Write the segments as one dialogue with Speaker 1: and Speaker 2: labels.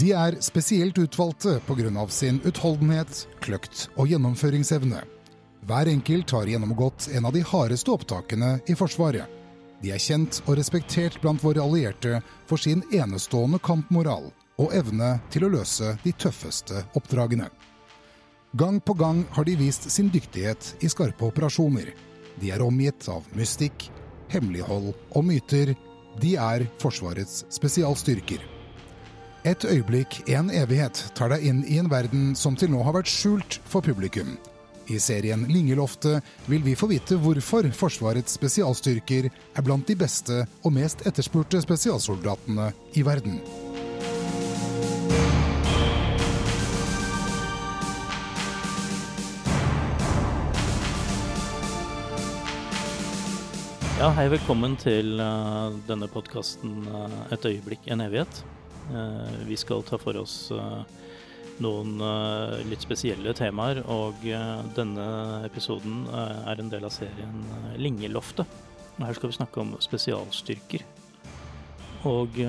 Speaker 1: De er spesielt utvalgte pga. sin utholdenhet, kløkt og gjennomføringsevne. Hver enkelt har gjennomgått en av de hardeste opptakene i Forsvaret. De er kjent og respektert blant våre allierte for sin enestående kampmoral og evne til å løse de tøffeste oppdragene. Gang på gang har de vist sin dyktighet i skarpe operasjoner. De er omgitt av mystikk, hemmelighold og myter. De er Forsvarets spesialstyrker. Et øyeblikk, en evighet, tar deg inn i en verden som til nå har vært skjult for publikum. I serien Lingeloftet vil vi få vite hvorfor Forsvarets spesialstyrker er blant de beste og mest etterspurte spesialsoldatene i verden.
Speaker 2: Ja, hei, velkommen til uh, denne podkasten uh, Et øyeblikk, en evighet. Uh, vi skal ta for oss noen litt spesielle temaer, og denne episoden er en del av serien Lingeloftet. Og her skal vi snakke om spesialstyrker. Og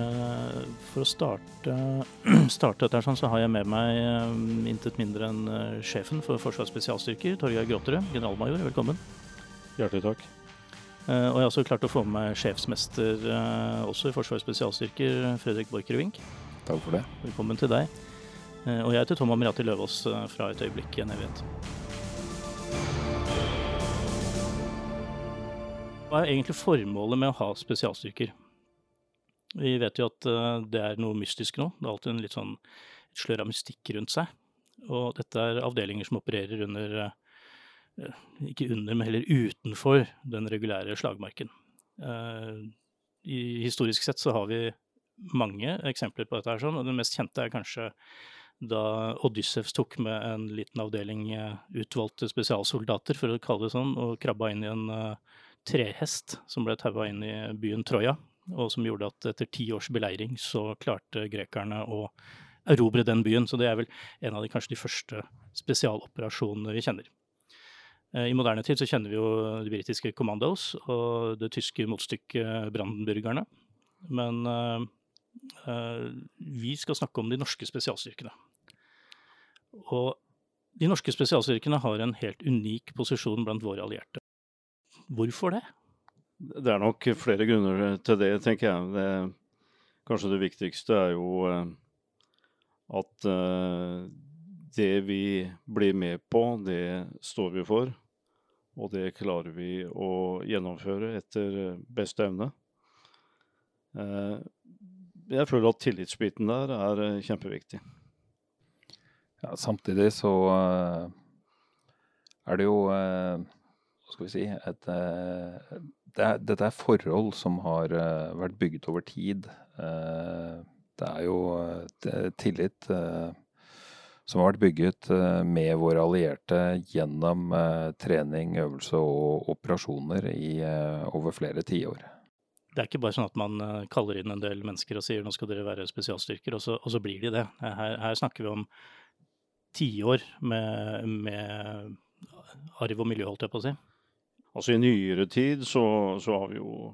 Speaker 2: for å starte, starte dette, sånn, så har jeg med meg intet mindre enn sjefen for Forsvarets spesialstyrker, Torgeir Gråterud, generalmajor. Velkommen.
Speaker 3: Hjertelig takk.
Speaker 2: Uh, og jeg har også klart å få med meg sjefsmester uh, også i Forsvarets spesialstyrker, Fredrik Borchgrevink.
Speaker 3: Takk for det.
Speaker 2: Velkommen til deg. Uh, og jeg heter Tom Amirati Løvaas fra Et øyeblikk i en evighet. Hva er egentlig formålet med å ha spesialstyrker? Vi vet jo at det er noe mystisk nå. Det er alltid en litt sånn et slør av mystikk rundt seg. Og dette er avdelinger som opererer under Eh, ikke under, men heller utenfor den regulære slagmarken. Eh, I, historisk sett så har vi mange eksempler på dette, her, sånn, og det mest kjente er kanskje da Odyssevs tok med en liten avdeling eh, utvalgte spesialsoldater, for å kalle det sånn, og krabba inn i en trehest som ble taua inn i byen Troja, og som gjorde at etter ti års beleiring så klarte grekerne å erobre den byen. Så det er vel en av de kanskje de første spesialoperasjonene vi kjenner. Eh, I moderne tid så kjenner vi jo de britiske Commandos og det tyske motstykket Brandenburgerne. Men uh, vi skal snakke om de norske spesialstyrkene. Og de norske spesialstyrkene har en helt unik posisjon blant våre allierte. Hvorfor det?
Speaker 3: Det er nok flere grunner til det, tenker jeg. Det, kanskje det viktigste er jo at det vi blir med på, det står vi for. Og det klarer vi å gjennomføre etter beste evne. Eh, jeg føler at tillitsbiten der er eh, kjempeviktig.
Speaker 4: Ja, samtidig så eh, er det jo Hva skal vi si et, det er, Dette er forhold som har vært bygget over tid. Det er jo tillit som har vært bygget eh, med våre allierte gjennom eh, trening, øvelse og operasjoner i eh, over flere tiår.
Speaker 2: Det er ikke bare sånn at man kaller inn en del mennesker og sier nå skal dere være spesialstyrker, og så, og så blir de det. Her, her snakker vi om tiår med, med arv og miljø, holdt jeg på å si.
Speaker 3: Altså I nyere tid så, så har vi jo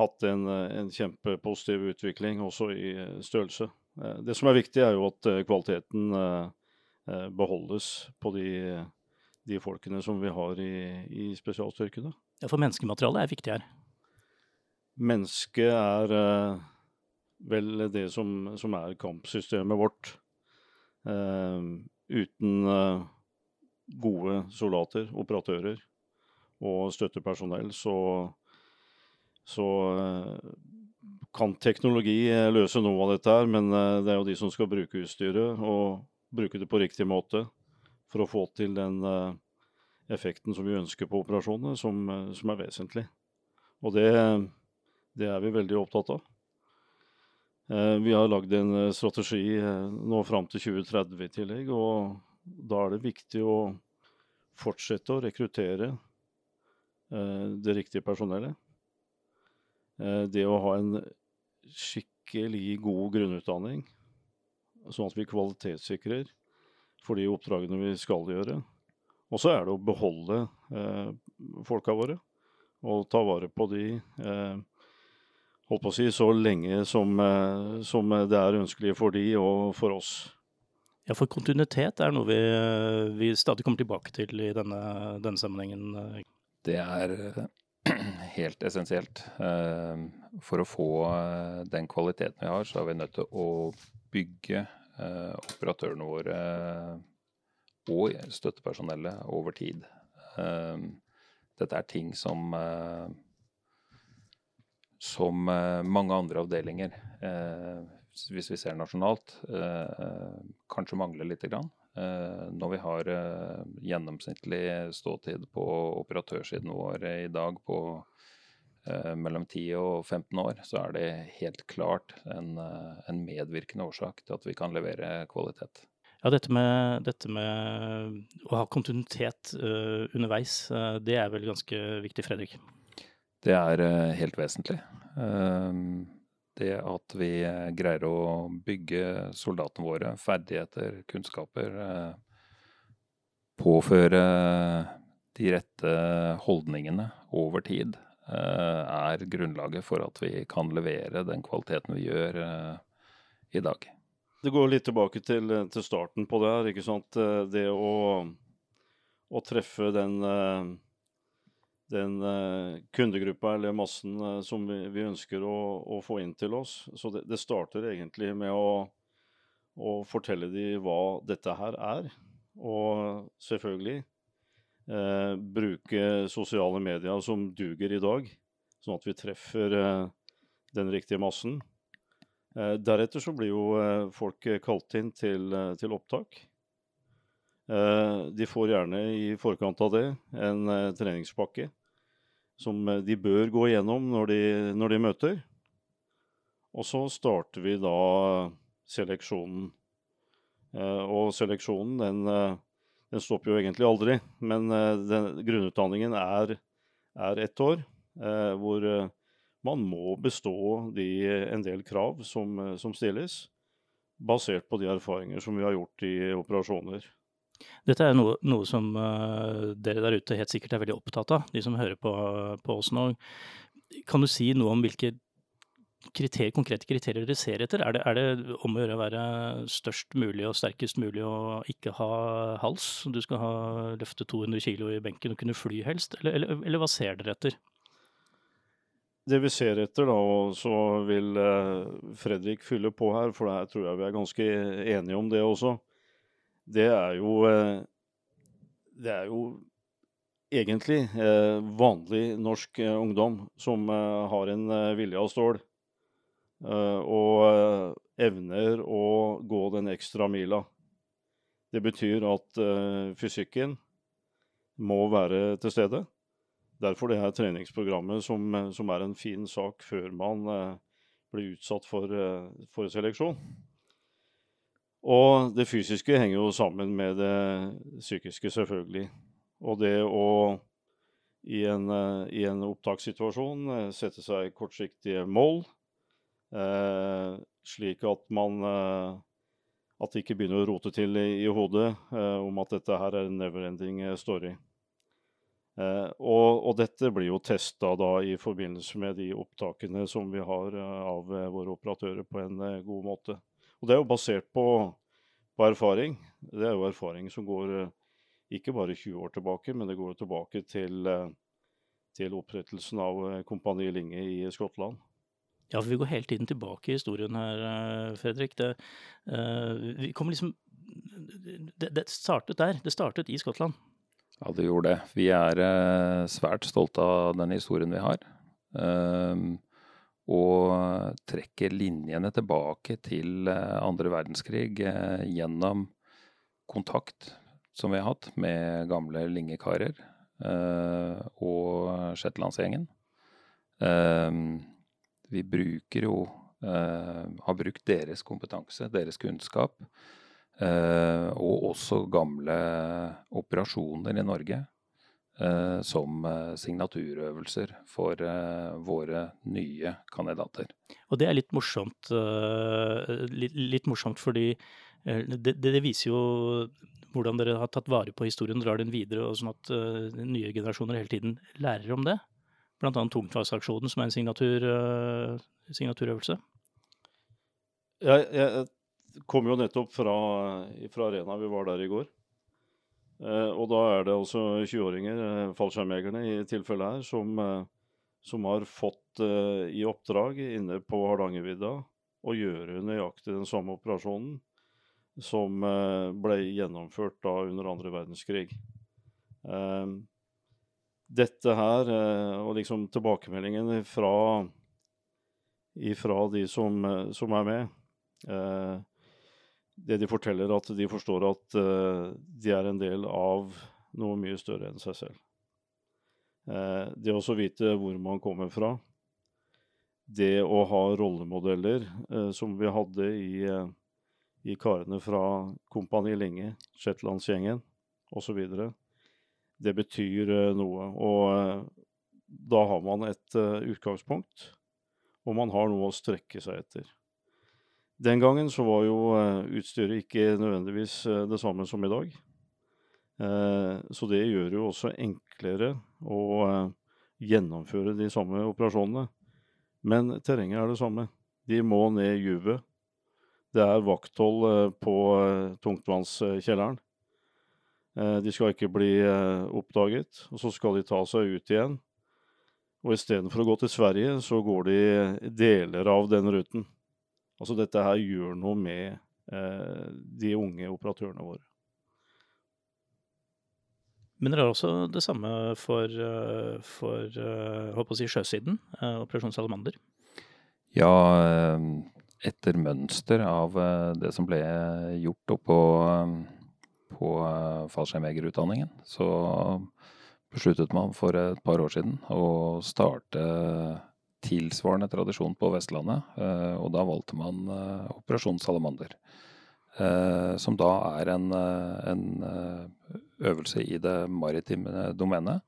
Speaker 3: hatt en, en kjempepositiv utvikling også i størrelse. Eh, det som er viktig, er jo at eh, kvaliteten eh, beholdes på de, de folkene som vi har i, i spesialstyrkene.
Speaker 2: Ja, For menneskematerialet er viktig her?
Speaker 3: Mennesket er vel det som, som er kampsystemet vårt. Uten gode soldater, operatører og støttepersonell, så, så kan teknologi eh, løse noe av dette her, men eh, det er jo de som skal bruke utstyret, og bruke det på riktig måte for å få til den eh, effekten som vi ønsker på operasjonene, som, som er vesentlig. Og det, det, er vi veldig opptatt av. Vi har lagd en strategi nå fram til 2030 i tillegg, og da er det viktig å fortsette å rekruttere det riktige personellet. Det å ha en skikkelig god grunnutdanning, sånn at vi kvalitetssikrer for de oppdragene vi skal gjøre. Og så er det å beholde eh, folka våre og ta vare på de. Eh, holdt på å si, så lenge som, eh, som det er ønskelig for de og for oss.
Speaker 2: Ja, for kontinuitet er noe vi, vi stadig kommer tilbake til i denne, denne sammenhengen.
Speaker 4: Det er helt essensielt. Eh, for å få eh, den kvaliteten vi har, så er vi nødt til å bygge operatørene våre og støttepersonellet over tid. Dette er ting som som eh, mange andre avdelinger, eh, hvis vi ser nasjonalt, eh, kanskje mangler lite grann. Når vi har gjennomsnittlig ståtid på operatørsiden vår i dag på mellom 10 og 15 år, så er det helt klart en, en medvirkende årsak til at vi kan levere kvalitet.
Speaker 2: Ja, dette med, dette med å ha kontinuitet uh, underveis, uh, det er vel ganske viktig, Fredrik?
Speaker 4: Det er uh, helt vesentlig. Det at vi eh, greier å bygge soldatene våre ferdigheter, kunnskaper, eh, påføre de rette holdningene over tid, er grunnlaget for at vi kan levere den kvaliteten vi gjør i dag.
Speaker 3: Det går litt tilbake til, til starten på det her. ikke sant? Det å, å treffe den den kundegruppa eller massen som vi, vi ønsker å, å, få inn til oss. Så det, det starter egentlig med å, å fortelle dem hva dette her er. Og selvfølgelig uh, bruke sosiale medier som duger i dag, sånn at vi treffer den riktige massen. deretter så blir jo folk kalt inn til, til opptak. De får gjerne i forkant av det en treningspakke som eh, de bør gå igjennom når de, når de møter. Og så starter vi da seleksjonen. Eh, og seleksjonen, den, eh, den, stopper jo egentlig aldri. Men den, grunnutdanningen er, er ett år, hvor man må bestå de, en del krav som, som stilles, basert på de erfaringer som vi har gjort i operasjoner.
Speaker 2: Dette er noe, noe som uh, dere der ute helt sikkert er veldig opptatt av, de som hører på, på oss nå. Kan du si noe om hvilke kriterier, konkrete kriterier dere ser etter? Er det, er det om å gjøre å være størst mulig og sterkest mulig og ikke ha hals? Du skal ha løfte 200 kg i benken og kunne fly helst, eller, eller, eller hva ser dere etter?
Speaker 3: det vi ser etter, da, og så vil eh, Fredrik fylle på her, for der tror jeg vi er ganske enige om det også det er jo eh, Det er jo egentlig eh, vanlig norsk ungdom som har en vilje av stål. Og evner å gå den ekstra mila. Det betyr at fysikken må være til stede. Derfor det her treningsprogrammet som, som er en fin sak før man blir utsatt for, for seleksjon. Og det fysiske henger jo sammen med det psykiske, selvfølgelig. Og det å i en, eh, i en opptakssituasjon eh, sette seg kortsiktige mål, eh, slik at man eh, At det ikke begynner å rote til i, i hodet eh, om at dette her er en never-ending eh, story. Og, og, dette blir jo testa i forbindelse med de opptakene som vi har av våre operatører på en god måte. Og det er jo basert på, på, erfaring. Det er jo erfaring som går eh, ikke bare 20 år tilbake, men det går tilbake til, eh, til opprettelsen av eh, Kompani Linge i Skottland.
Speaker 2: Ja, for vi går hele tiden tilbake i historien her, Fredrik. Det, vi kommer liksom det, det, startet der. Det startet i Skottland.
Speaker 4: Ja, det gjorde det. Vi er svært stolte av den historien vi har. Og trekker linjene tilbake til eh, andre verdenskrig eh, gjennom kontakt som vi har hatt med gamle lingekarer eh, og Shetlandsgjengen. Vi bruker jo Har brukt deres kompetanse, deres kunnskap, og også gamle operasjoner i Norge eh, som eh, signaturøvelser for eh, våre nye kandidater.
Speaker 2: Og det er litt morsomt, eh, litt, litt, morsomt fordi eh, det, det, viser jo hvordan dere har tatt vare på historien drar den videre, og sånn at nye generasjoner hele tiden lærer om det. bl.a. tungtvannsaksjonen, som er en signatur, uh, signaturøvelse?
Speaker 3: Jeg, jeg kom jo nettopp fra, fra, Arena, vi var der i går. Eh, og da er det altså 20-åringer, eh, fallskjermjegerne i tilfellet her, som, eh, som har fått eh, i oppdrag inne på Hardangervidda å gjøre nøyaktig den samme operasjonen som eh, ble gjennomført da under andre verdenskrig. Eh, dette her, og liksom tilbakemeldingen fra, ifra de som, som er med, Eh, det de forteller, at de forstår at eh, de er en del av noe mye større enn seg selv. Eh, det å vite hvor man kommer fra, det å ha rollemodeller, som vi hadde i, i karene fra Kompani Linge, Shetlandsgjengen osv., det betyr noe. Og da har man et utgangspunkt, og man har noe å strekke seg etter. Den gangen så var jo utstyret ikke nødvendigvis det samme som i dag. Så det gjør jo også enklere å gjennomføre de samme operasjonene. Men terrenget er det samme. De må ned juvet. Det er vakthold på tungtvannskjelleren. De skal ikke bli oppdaget, og så skal de ta seg ut igjen. Og istedenfor å gå til Sverige, så går de deler av den ruten. Altså dette her gjør noe med eh, de unge operatørene våre.
Speaker 2: Men dere har også det samme for, eh, for håper eh, å si sjøsiden, eh, Operasjon Salamander?
Speaker 4: Ja, etter mønster av det som ble gjort oppå på fallskjermjegerutdanningen, så besluttet man for et par år siden å starte tilsvarende tradisjon på Vestlandet, eh, og da valgte man eh, Operasjon Salamander. Eh, som da er en, en øvelse i det maritime domenet.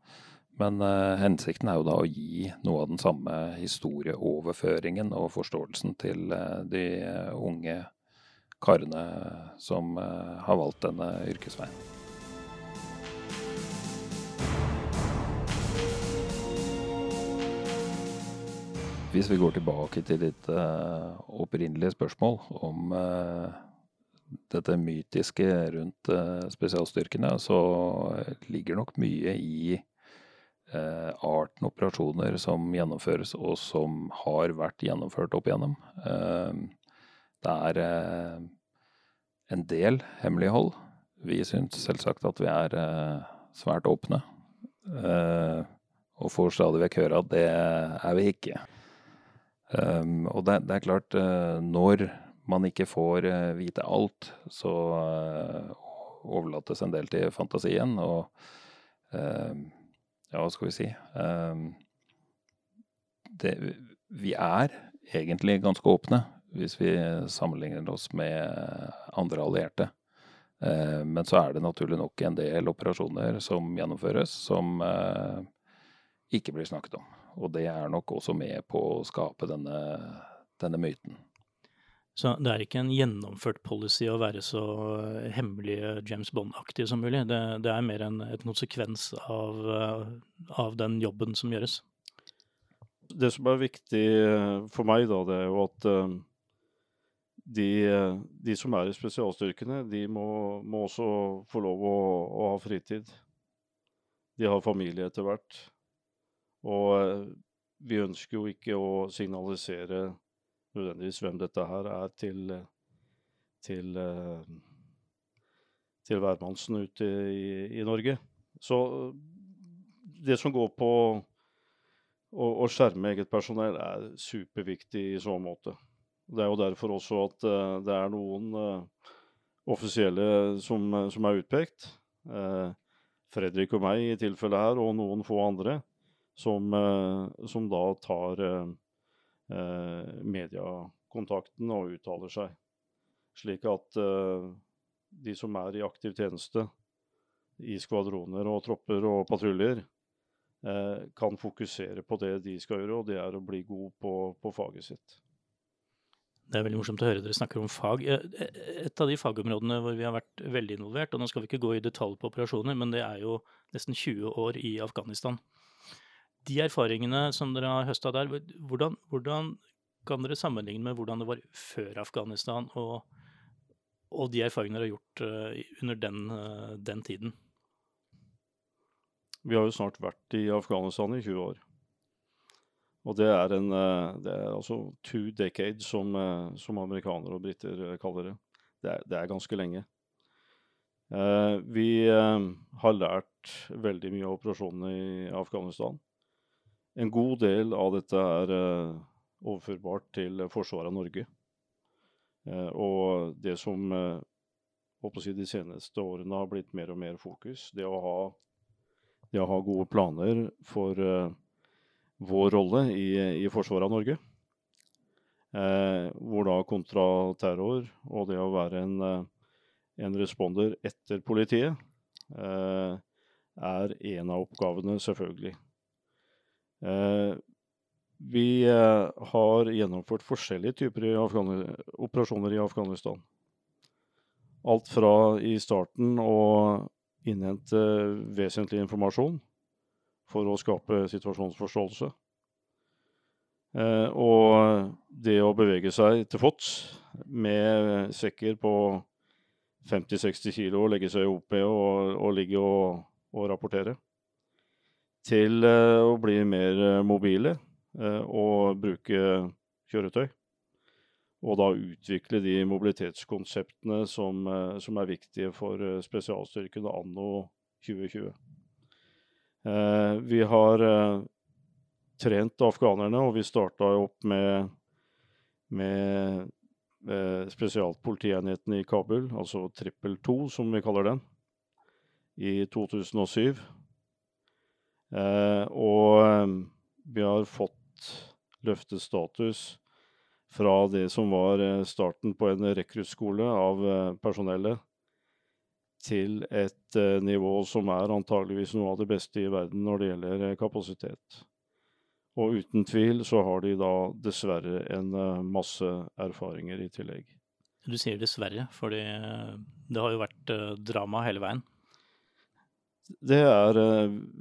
Speaker 4: Men hensikten er jo da å gi noe av den samme historieoverføringen og forståelsen til de unge karene som har valgt denne yrkesveien. Hvis vi går tilbake til ditt uh, opprinnelige spørsmål om uh, dette mytiske rundt uh, spesialstyrkene, så ligger nok mye i arten operasjoner som gjennomføres, og som har vært gjennomført opp igjennom. Det er en del hemmelighold. Vi syns selvsagt at vi er svært åpne. og får stadig vekk høre at det er vi ikke. Um, og det, det, er klart, når man ikke får vite alt, så overlates en del til fantasien. Og ehm, ja, hva skal vi si um, det, Vi er egentlig ganske åpne hvis vi sammenligner oss med andre allierte. Men så er det naturlig nok en del operasjoner som gjennomføres, som ikke blir snakket om. Og det er nok også med på å skape denne, denne myten.
Speaker 2: Så det er ikke en gjennomført policy å være så hemmelig James Bond-aktig som mulig. Det, det, er mer en, et konsekvens av, av, den jobben som gjøres.
Speaker 3: Det som er viktig for meg, da, det er jo at uh, de, de, som er i spesialstyrkene, de må, må også få lov å, å ha fritid. De har familie etter hvert. Og eh, vi ønsker jo ikke å signalisere nødvendigvis hvem dette her er til, til, eh, til hvermannsen ute i, i, Norge. Så det som går på å, å, skjerme eget personell, er superviktig i så måte. Det er jo derfor også at uh, det er noen uh, offisielle som, som, er utpekt. Fredrik og meg i tilfellet her, og noen få andre som, eh, som da tar eh, eh, mediekontakten og uttaler seg. Slik at de som er i aktiv tjeneste i skvadroner og tropper og patruljer, kan fokusere på det de skal gjøre, og det er å bli god på, på faget sitt.
Speaker 2: Det er veldig morsomt å høre dere snakker om fag. Et av de fagområdene hvor vi har vært veldig involvert, og nå skal vi ikke gå i detalj på operasjoner, men det er jo nesten 20 år i Afghanistan. de erfaringene som dere har høsta der, hvordan, hvordan, kan dere sammenligne med hvordan det var før Afghanistan, og, og de erfaringene dere har gjort uh, under den, den, tiden?
Speaker 3: Vi har jo snart vært i Afghanistan i 20 år. Og det er en uh, det er altså two decades, som, som amerikanere og briter kaller det. Det er, det er ganske lenge. vi har lært veldig mye av operasjonene i Afghanistan. En god del av dette er overførbart til forsvaret av Norge. Og det som si de seneste årene har blitt mer og mer fokus, det å ha, det å ha gode planer for vår rolle i, i, forsvaret av Norge. hvor da kontraterror og det å være en, en responder etter politiet er en av oppgavene, selvfølgelig. Eh, vi eh, har gjennomført forskjellige typer i operasjoner i Afghanistan. Alt fra i starten å innhente vesentlig informasjon for å skape situasjonsforståelse. Eh, og det å bevege seg til fots med sekker på 50-60 kilo og legge seg i OP og, og ligge og, og rapportere til eh, å bli mer mobile eh, og bruke kjøretøy. Og da utvikle de mobilitetskonseptene som, som er viktige for spesialstyrkene anno 2020. Vi har trent afghanerne, og vi starta opp med, med spesialpolitienheten i Kabul, altså trippel 2 som vi kaller den, i 2007. Eh, og eh, vi har fått løftet status fra det som var eh, starten på en rekruttskole av personellet, til et nivå som er antageligvis noe av det beste i verden når det gjelder kapasitet. Og uten tvil så har de da dessverre en masse erfaringer i tillegg.
Speaker 2: Du sier dessverre, for det har jo vært drama hele veien.
Speaker 3: Det er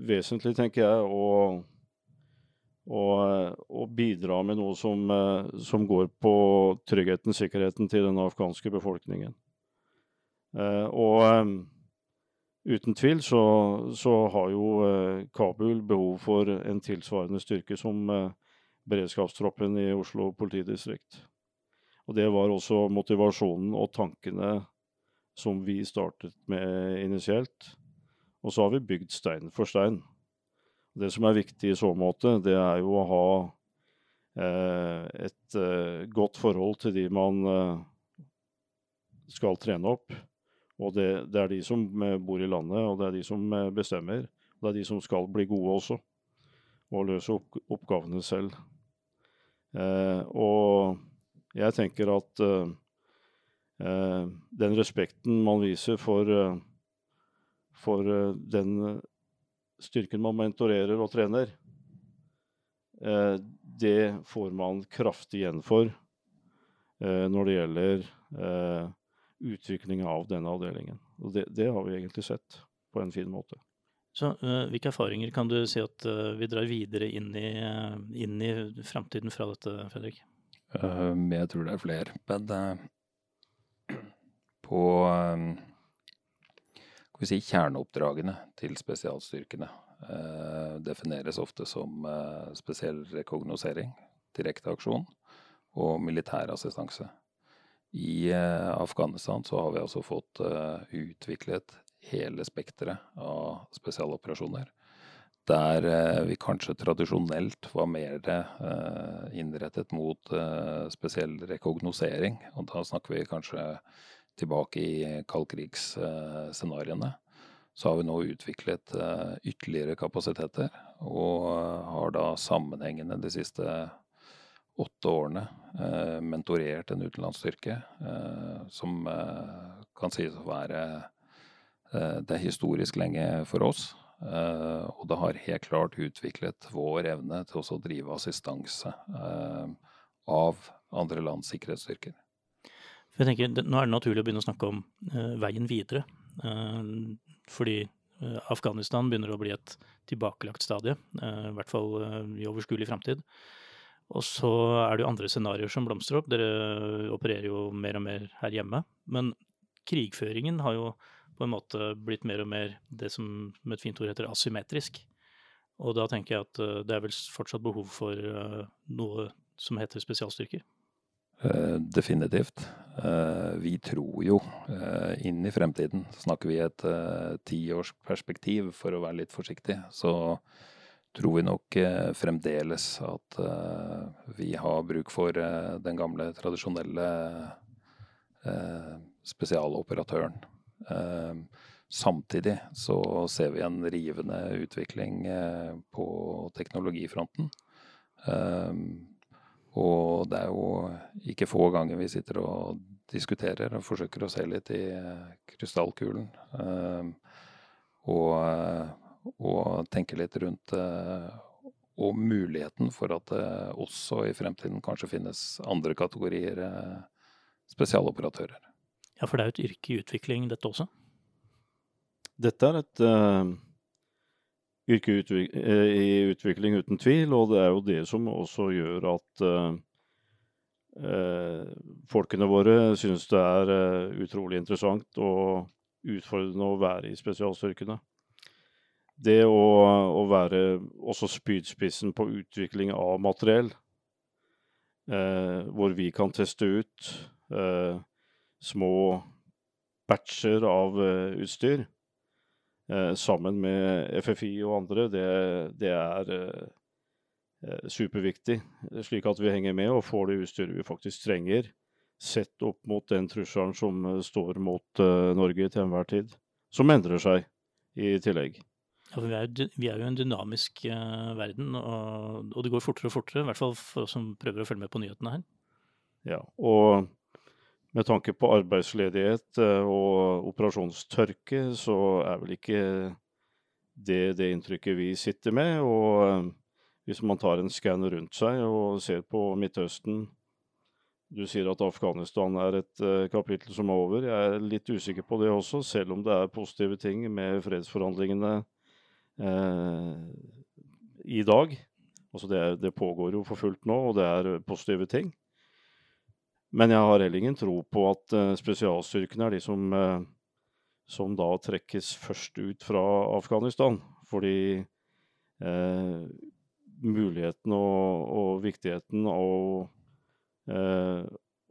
Speaker 3: vesentlig, tenker jeg, å, å, å, bidra med noe som, som, går på tryggheten, sikkerheten til den afghanske befolkningen. Uh, og uten tvil så, så har jo Kabul behov for en tilsvarende styrke som beredskapstroppen i Oslo politidistrikt. Og det var også motivasjonen og tankene som vi startet med initielt og så har vi bygd stein for stein. Det som er viktig i så måte, det er jo å ha eh, et eh, godt forhold til de man eh, skal trene opp. Og det, det, er de som eh, bor i landet, og det er de som eh, bestemmer. Og det er de som skal bli gode også, og løse opp, oppgavene selv. Eh, og jeg tenker at den respekten man viser for for eh, den eh, styrken man mentorerer og trener, eh, det får man kraftig igjen for når det gjelder utvikling av denne avdelingen. Og det, det, har vi egentlig sett på en fin måte.
Speaker 2: Så Hvilke erfaringer kan du si at vi drar videre inn i, inn i framtiden fra dette, Fredrik?
Speaker 4: jeg tror det er flere. Men på si, kjerneoppdragene til spesialstyrkene defineres ofte som spesiell rekognosering, direkte aksjon og militær assistanse. I eh, Afghanistan så har vi altså fått eh, utviklet hele spekteret av spesialoperasjoner. Der eh, vi kanskje tradisjonelt var mer innrettet mot spesiell rekognosering. Og da snakker vi kanskje tilbake i kaldkrigsscenarioene, så har vi nå utviklet ytterligere kapasiteter, og har da sammenhengende de siste åtte årene eh, mentorert en utenlandsstyrke eh, som kan sies å være Det er historisk lenge for oss. og det har helt klart utviklet vår evne til å drive assistanse av andre lands sikkerhetsstyrker.
Speaker 2: Jeg tenker, Nå er det naturlig å begynne å snakke om veien videre. Fordi Eh, Afghanistan begynner å bli et tilbakelagt stadie, eh, i hvert fall eh, i overskuelig framtid. Og så er det jo andre scenarioer som blomstrer opp. Dere opererer jo mer og mer her hjemme. Men krigføringen har jo på en måte blitt mer og mer det som med et fint ord heter asymmetrisk. Og da tenker jeg at det er vel fortsatt behov for noe som heter spesialstyrker.
Speaker 4: Eh, definitivt. Eh, vi tror jo eh, inn i fremtiden. Snakker vi et tiårsperspektiv, for å være litt forsiktig, så tror vi nok fremdeles at vi har bruk for den gamle, tradisjonelle spesialoperatøren. Samtidig så ser vi en rivende utvikling på teknologifronten. Og det er jo ikke få ganger vi sitter og diskuterer og forsøker å se litt i eh, krystallkulen. Og, eh, og tenke litt rundt eh, og muligheten for at det også i fremtiden kanskje finnes andre kategorier spesialoperatører.
Speaker 2: Ja, for det er jo et yrke i utvikling, dette også?
Speaker 3: Dette er et uh, yrke eh, i utvikling, uten tvil. Og det er jo det som også gjør at uh, folkene våre synes det er uh, utrolig interessant og utfordrende å være i spesialstyrkene. Det å, å være også spydspissen på utvikling av materiell, eh, hvor vi kan teste ut små batcher av utstyr, Eh, sammen med FFI og andre, det, det er eh, eh, superviktig. Slik at vi henger med og får det utstyret vi faktisk trenger, sett opp mot den trusselen som står mot Norge til enhver tid. Som endrer seg i tillegg.
Speaker 2: Ja, vi, er, vi, er, jo en dynamisk uh, verden, og, og, det går fortere og fortere. I hvert fall for oss som prøver å følge med på nyhetene her.
Speaker 3: Ja, og med tanke på arbeidsledighet eh, og operasjonstørke, så er vel ikke det det inntrykket vi sitter med. Og eh, hvis man tar en skann rundt seg og ser på Midtøsten Du sier at Afghanistan er et kapittel som er over. Jeg er litt usikker på det også, selv om det er positive ting med fredsforhandlingene i dag. Altså det, det, pågår jo for fullt nå, og det er positive ting. Men jeg har heller ingen tro på at uh, spesialstyrkene er de som, som da trekkes først ut fra Afghanistan. Fordi eh, muligheten og, og, viktigheten av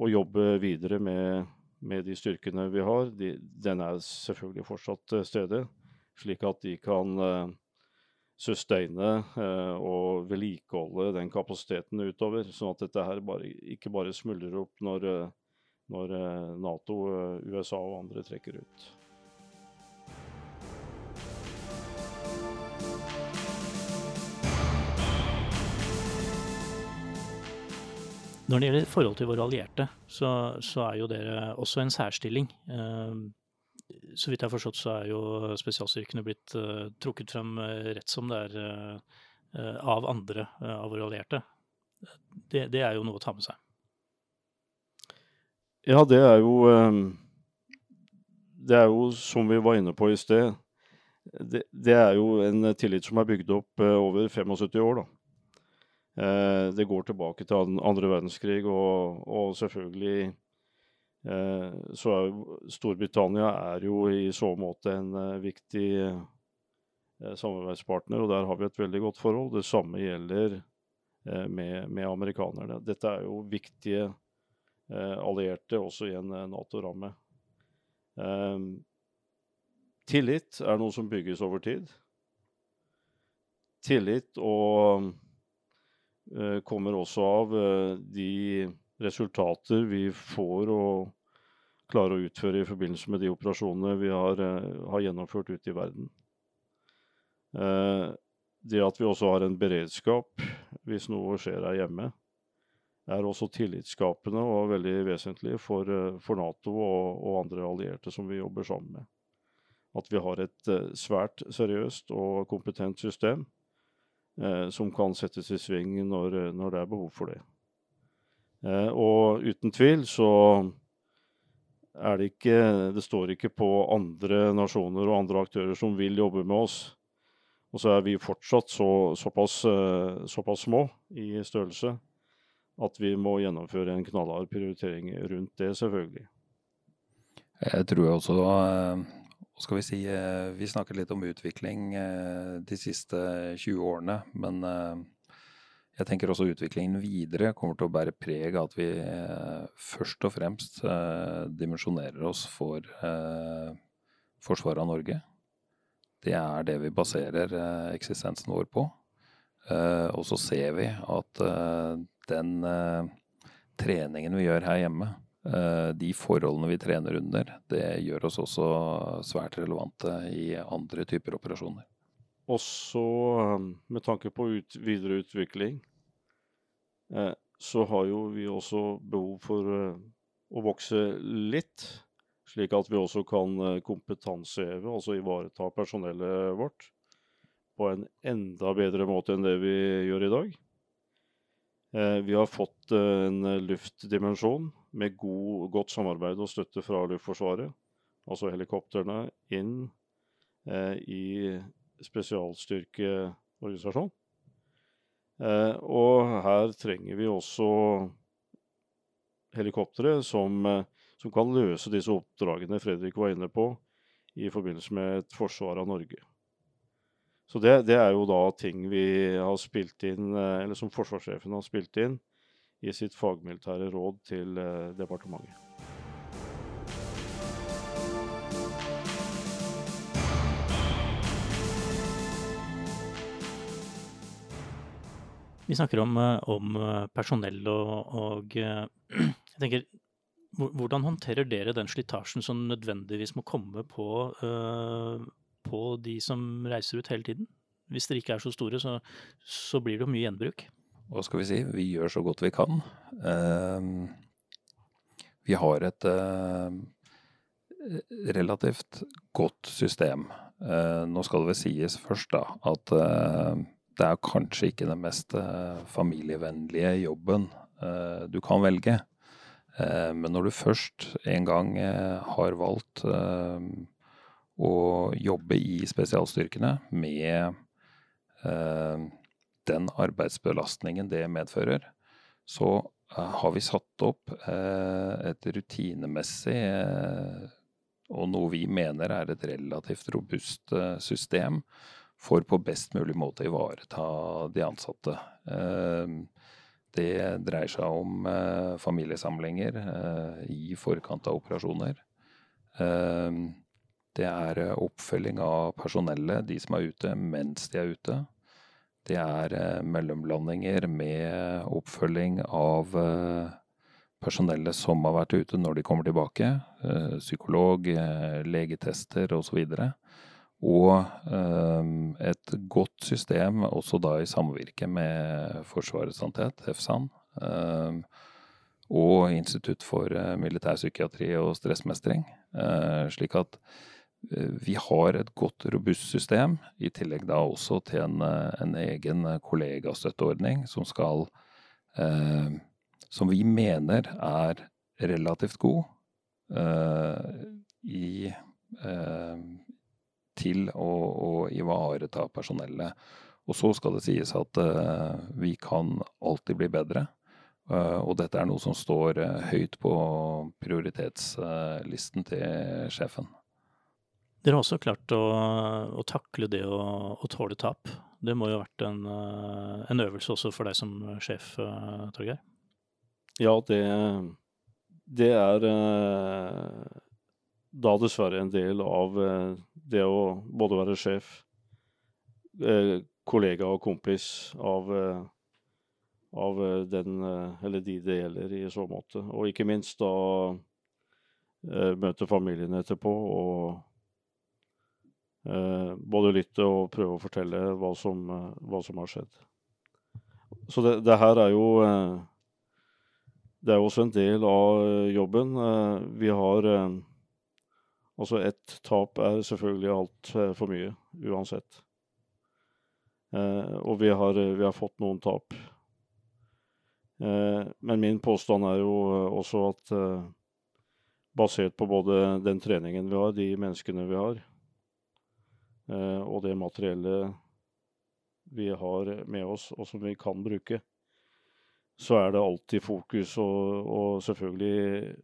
Speaker 3: å jobbe videre med, med, de styrkene vi har, de, den er selvfølgelig fortsatt til stede. Slik at de kan sustaine eh, og vedlikeholde den kapasiteten utover. Sånn at dette her bare, ikke bare smuldrer opp når, eh, når eh, Nato, USA og andre trekker ut.
Speaker 2: Når det gjelder forhold til våre allierte, så, så er jo dere også en særstilling. Eh, så vidt jeg har forstått, så er jo spesialstyrkene blitt uh, trukket frem uh, rett som det er uh, av andre av våre allierte. Det, det, er jo noe å ta med seg.
Speaker 3: Ja, det er jo Det er jo som vi var inne på i sted. Det, det er jo en tillit som er bygd opp over 75 år, da. Det går tilbake til andre verdenskrig og, og selvfølgelig Eh, så er Storbritannia er jo i så måte en eh, viktig eh, samarbeidspartner, og der har vi et veldig godt forhold. Det samme gjelder med, med amerikanerne. Dette er jo viktige allierte også i en Nato-ramme. Tillit er noe som bygges over tid. Tillit og kommer også av de resultater vi får og klarer å utføre i forbindelse med de operasjonene vi har, eh, har gjennomført ute i verden. Eh, det at vi også har en beredskap hvis noe skjer her hjemme, er også tillitsskapende og veldig vesentlig for, eh, for Nato og, og, andre allierte som vi jobber sammen med. At vi har et svært seriøst og kompetent system som kan settes i sving når, når det er behov for det. Eh, og uten tvil så er det ikke Det står ikke på andre nasjoner og andre aktører som vil jobbe med oss. Og så er vi fortsatt så, såpass, eh, såpass små i størrelse at vi må gjennomføre en knallhard prioritering rundt det, selvfølgelig.
Speaker 4: Jeg tror også eh, skal vi si, vi snakket litt om utvikling de siste 20 årene. Men jeg tenker også utviklingen videre kommer til å bære preg av at vi først og fremst dimensjonerer oss for forsvaret av Norge. Det er det vi baserer eh, eksistensen vår på. Eh, og så ser vi at eh, den treningen vi gjør her hjemme, de forholdene vi trener under, det gjør oss også svært relevante i andre typer operasjoner.
Speaker 3: Også med tanke på ut, videre utvikling, så har jo vi også behov for å vokse litt slik at vi også kan eh, kompetanseheve, altså ivareta personellet vårt på en enda bedre måte enn det vi gjør i dag. Eh, vi har fått eh, en luftdimensjon med god, godt samarbeid og støtte fra Luftforsvaret, altså helikoptrene, inn i spesialstyrkeorganisasjon. Og her trenger vi også helikoptre som som kan løse disse oppdragene Fredrik var inne på i forbindelse med et forsvar av Norge. Så det, det, er jo da ting vi har spilt inn, eh, eller som forsvarssjefen har spilt inn i sitt fagmilitære råd til eh, departementet.
Speaker 2: Vi snakker om, eh, om personell og, og jeg tenker hvordan håndterer dere den slitasjen som nødvendigvis må komme på, på de som reiser ut hele tiden? Hvis dere ikke er så store, så, så, blir det jo mye gjenbruk.
Speaker 4: Hva skal vi si? Vi gjør så godt vi kan. Vi har et relativt godt system. nå skal det vel sies først da, at det er kanskje ikke den mest familievennlige jobben du kan velge. Eh, men når du først en gang eh, har valgt eh, å jobbe i spesialstyrkene med den arbeidsbelastningen det medfører, så har vi satt opp et rutinemessig og noe vi mener er et relativt robust system for på best mulig måte å ivareta de ansatte. Det dreier seg om eh, familiesamlinger eh, i forkant av operasjoner. Eh, det er eh, oppfølging av personellet, de som er ute, mens de er ute. Det er mellomlandinger med oppfølging av personellet som har vært ute når de kommer tilbake. psykolog, legetester osv. Og, så og um, et godt system, også da i samvirke med Forsvarets sannhet, FSAN, um, og Institutt for uh, militærpsykiatri og stressmestring. Slik at vi har et godt, robust system, i tillegg da også til en, en egen kollegastøtteordning som skal Som vi mener er relativt god i til å, å ivareta personellet. Og så skal det sies at uh, vi kan alltid bli bedre. Uh, og dette er noe som står uh, høyt på prioritetslisten til sjefen.
Speaker 2: Dere har også klart å, å takle det å, å, tåle tap. Det må jo ha vært en, en, øvelse også for deg som sjef, Torgeir?
Speaker 3: Ja, det, det er da dessverre en del av eh, det å både være sjef, eh, kollega og kompis av, eh, av den eller de det gjelder i så måte. Og ikke minst da møte familien etterpå og både lytte og prøve å fortelle hva som, hva som har skjedd. Så det, det, her er jo Det er også en del av jobben. Vi har Altså ett tap er selvfølgelig altfor eh, mye, uansett. Eh, og vi har, vi har, fått noen tap. Eh, men min påstand er jo også at eh, basert på både den treningen vi har, de menneskene vi har, eh, og det materiellet vi har med oss, og som vi kan bruke, så er det alltid fokus å selvfølgelig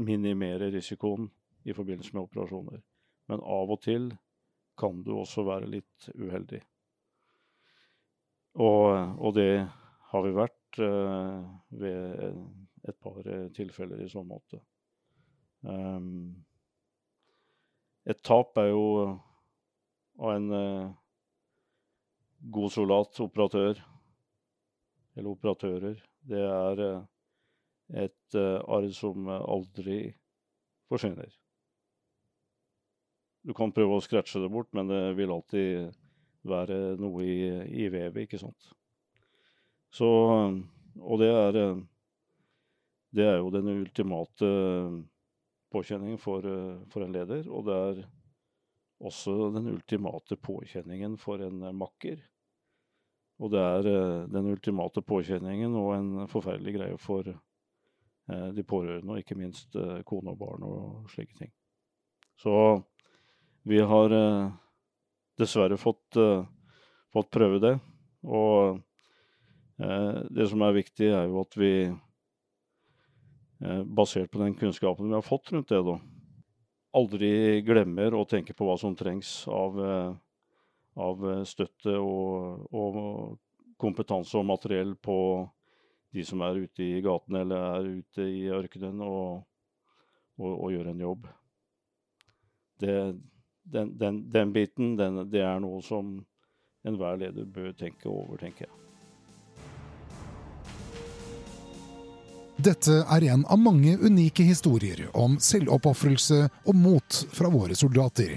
Speaker 3: minimere risikoen i forbindelse med operasjoner. Men av og til kan du også være litt uheldig. Og, og det har vi vært uh, ved et par tilfeller i så måte. Um, et tap er jo av en uh, god soldat, operatør, eller operatører, det er uh, et arr som aldri forsvinner. Du kan prøve å scratche det bort, men det vil alltid være noe i, i vevet, ikke sant. Så Og det er Det er jo den ultimate påkjenningen for, for en leder, og det er også den ultimate påkjenningen for en makker. Og det er den ultimate påkjenningen og en forferdelig greie for de pårørende, og ikke minst kone og barn og slike ting. Så vi har eh, dessverre fått, eh, fått, prøve det. Og eh, det som er viktig, er jo at vi, basert på den kunnskapen vi har fått rundt det, da, aldri glemmer å tenke på hva som trengs av, av støtte og, og, kompetanse og materiell på de som er ute i gatene eller er ute i ørkenen og, og, og gjør en jobb. Det, den, den, den biten, den, det er noe som enhver leder bør tenke over, tenker jeg.
Speaker 1: Dette er en av mange unike historier om selvoppofrelse og mot fra våre soldater.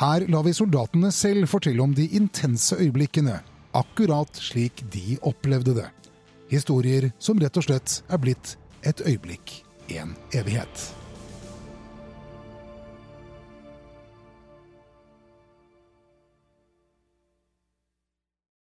Speaker 1: Her lar vi soldatene selv fortelle om de intense øyeblikkene, akkurat slik de opplevde det. Historier som rett og slett er blitt et øyeblikk, en evighet.